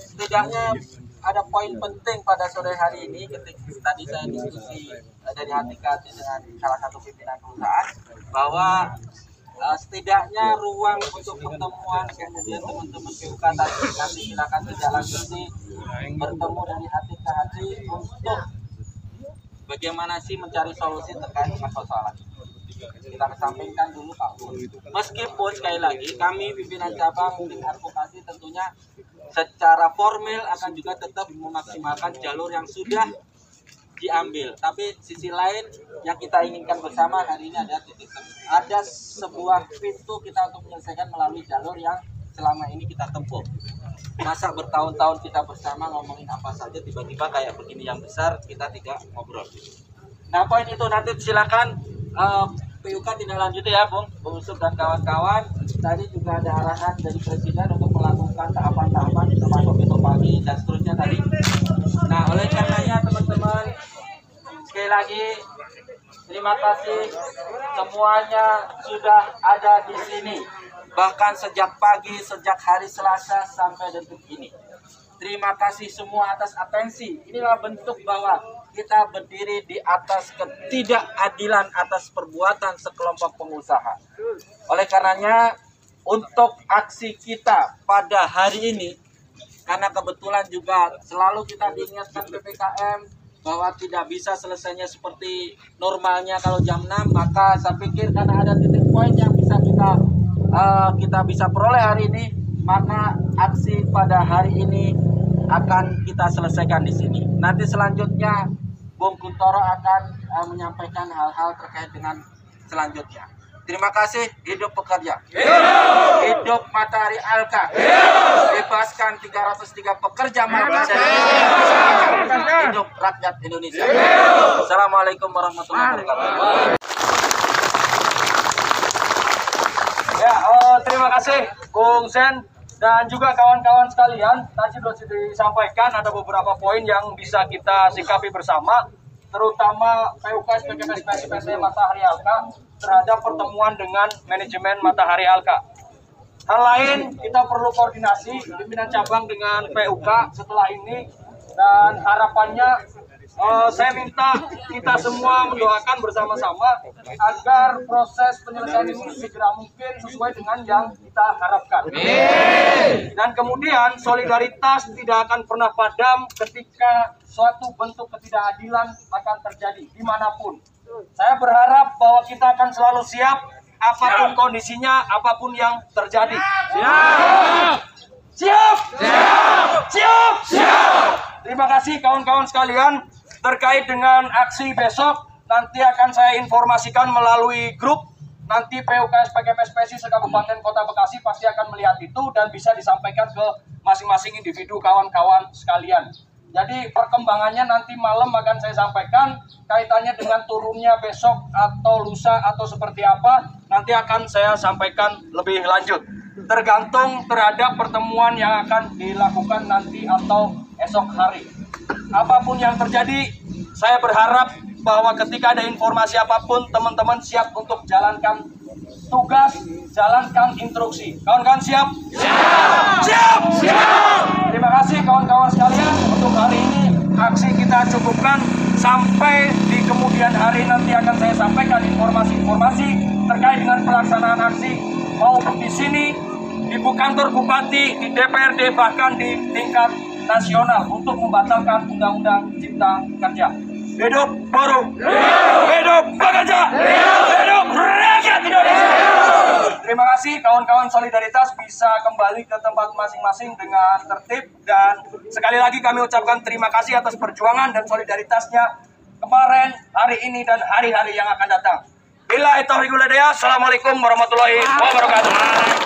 setidaknya ada poin penting pada sore hari ini ketika tadi saya diskusi eh, dari hati ke hati dengan salah satu pimpinan perusahaan bahwa eh, setidaknya ruang untuk pertemuan kemudian teman-teman PUK tadi nanti silakan tidak lanjuti bertemu dari hati ke hati untuk bagaimana sih mencari solusi terkait persoalan ini kita kesampingkan dulu Pak Bu. Meskipun sekali lagi kami pimpinan cabang tim advokasi tentunya secara formal akan juga tetap memaksimalkan jalur yang sudah diambil. Tapi sisi lain yang kita inginkan bersama hari ini ada titik. Ada sebuah pintu kita untuk menyelesaikan melalui jalur yang selama ini kita tempuh. Masa bertahun-tahun kita bersama ngomongin apa saja tiba-tiba kayak begini yang besar kita tidak ngobrol. Nah poin itu nanti silakan eh, PUK tidak lanjut ya Bung, Bung dan kawan-kawan. Tadi juga ada arahan dari Presiden untuk melakukan tahapan-tahapan termasuk besok pagi dan seterusnya tadi. Nah oleh karenanya teman-teman sekali lagi terima kasih semuanya sudah ada di sini. Bahkan sejak pagi, sejak hari Selasa sampai detik ini. Terima kasih semua atas atensi. Inilah bentuk bahwa kita berdiri di atas ketidakadilan atas perbuatan sekelompok pengusaha. Oleh karenanya, untuk aksi kita pada hari ini, karena kebetulan juga selalu kita diingatkan PPKM bahwa tidak bisa selesainya seperti normalnya kalau jam 6, maka saya pikir karena ada titik poin yang bisa kita uh, kita bisa peroleh hari ini, maka aksi pada hari ini akan kita selesaikan di sini. Nanti selanjutnya Bung Kuntoro akan uh, menyampaikan hal-hal terkait dengan selanjutnya. Terima kasih, hidup pekerja. Hidup, hidup Matahari Alka. Hidup. Bebaskan 303 pekerja Matahari. Hidup rakyat Indonesia. Hidup. Assalamualaikum warahmatullahi wabarakatuh. Ya, eh, terima kasih Bung Sen dan juga kawan-kawan sekalian. Tadi sudah disampaikan ada beberapa poin yang bisa kita sikapi bersama, terutama PUK sebagai PT Matahari Alka terhadap pertemuan dengan manajemen Matahari Alka. Hal lain, kita perlu koordinasi pimpinan cabang dengan PUK setelah ini dan harapannya eh, saya minta kita semua mendoakan bersama-sama agar proses penyelesaian ini segera mungkin sesuai dengan yang kita harapkan. Dan kemudian solidaritas tidak akan pernah padam ketika suatu bentuk ketidakadilan akan terjadi di mana pun. Saya berharap bahwa kita akan selalu siap apa pun kondisinya, apa pun yang terjadi. Siap! Siap! Siap! Siap! Terima kasih kawan-kawan sekalian terkait dengan aksi besok nanti akan saya informasikan melalui grup nanti PUKS PKPSPSI sekabupaten Kota Bekasi pasti akan melihat itu dan bisa disampaikan ke masing-masing individu kawan-kawan sekalian. Jadi perkembangannya nanti malam akan saya sampaikan kaitannya dengan turunnya besok atau lusa atau seperti apa nanti akan saya sampaikan lebih lanjut. Tergantung terhadap pertemuan yang akan dilakukan nanti atau esok hari. Apa pun yang terjadi, saya berharap bahwa ketika ada informasi apa pun teman-teman siap untuk jalankan tugas, jalankan instruksi. Kawan-kawan siap? Siap! Siap! Siap! Terima kasih kawan-kawan sekalian untuk hari ini aksi kita cukupkan sampai di kemudian hari nanti akan saya sampaikan informasi-informasi terkait dengan pelaksanaan aksi maupun di sini di kantor bupati, di DPRD bahkan di tingkat nasional untuk membatalkan undang-undang cipta kerja. Hidup buruh, hidup pekerja, hidup rakyat Indonesia. Terima kasih kawan-kawan solidaritas bisa kembali ke tempat masing-masing dengan tertib dan sekali lagi kami ucapkan terima kasih atas perjuangan dan solidaritasnya kemarin, hari ini dan hari-hari yang akan datang. Bila itu Assalamualaikum warahmatullahi wabarakatuh.